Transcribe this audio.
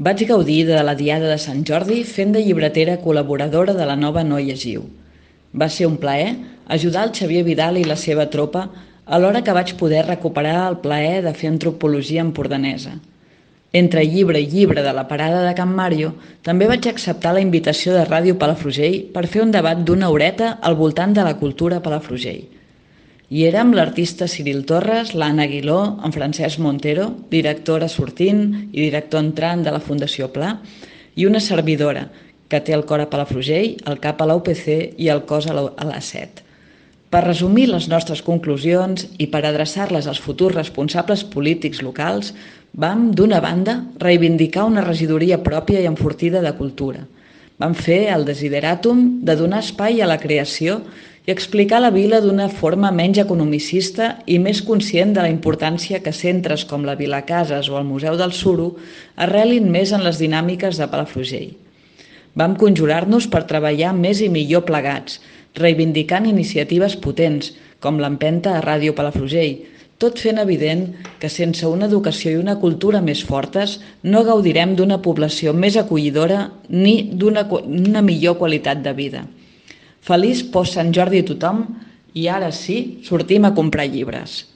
Vaig gaudir de la Diada de Sant Jordi fent de llibretera col·laboradora de la nova No Llegiu. Va ser un plaer ajudar el Xavier Vidal i la seva tropa alhora que vaig poder recuperar el plaer de fer antropologia empordanesa. Entre llibre i llibre de la parada de Can Mario, també vaig acceptar la invitació de Ràdio Palafrugell per fer un debat d'una horeta al voltant de la cultura Palafrugell. I érem l'artista Ciril Torres, l'Anna Aguiló, en Francesc Montero, directora sortint i director entrant de la Fundació Pla, i una servidora, que té el cor a Palafrugell, el cap a la UPC i el cos a la, a la SET. Per resumir les nostres conclusions i per adreçar-les als futurs responsables polítics locals, vam, d'una banda, reivindicar una regidoria pròpia i enfortida de cultura. Vam fer el desideràtum de donar espai a la creació i explicar la vila d'una forma menys economicista i més conscient de la importància que centres com la Vila Cases o el Museu del Suro arrelin més en les dinàmiques de Palafrugell. Vam conjurar-nos per treballar més i millor plegats, reivindicant iniciatives potents, com l'empenta a Ràdio Palafrugell, tot fent evident que sense una educació i una cultura més fortes no gaudirem d'una població més acollidora ni d'una una millor qualitat de vida. Feliç post Sant Jordi a tothom i ara sí, sortim a comprar llibres.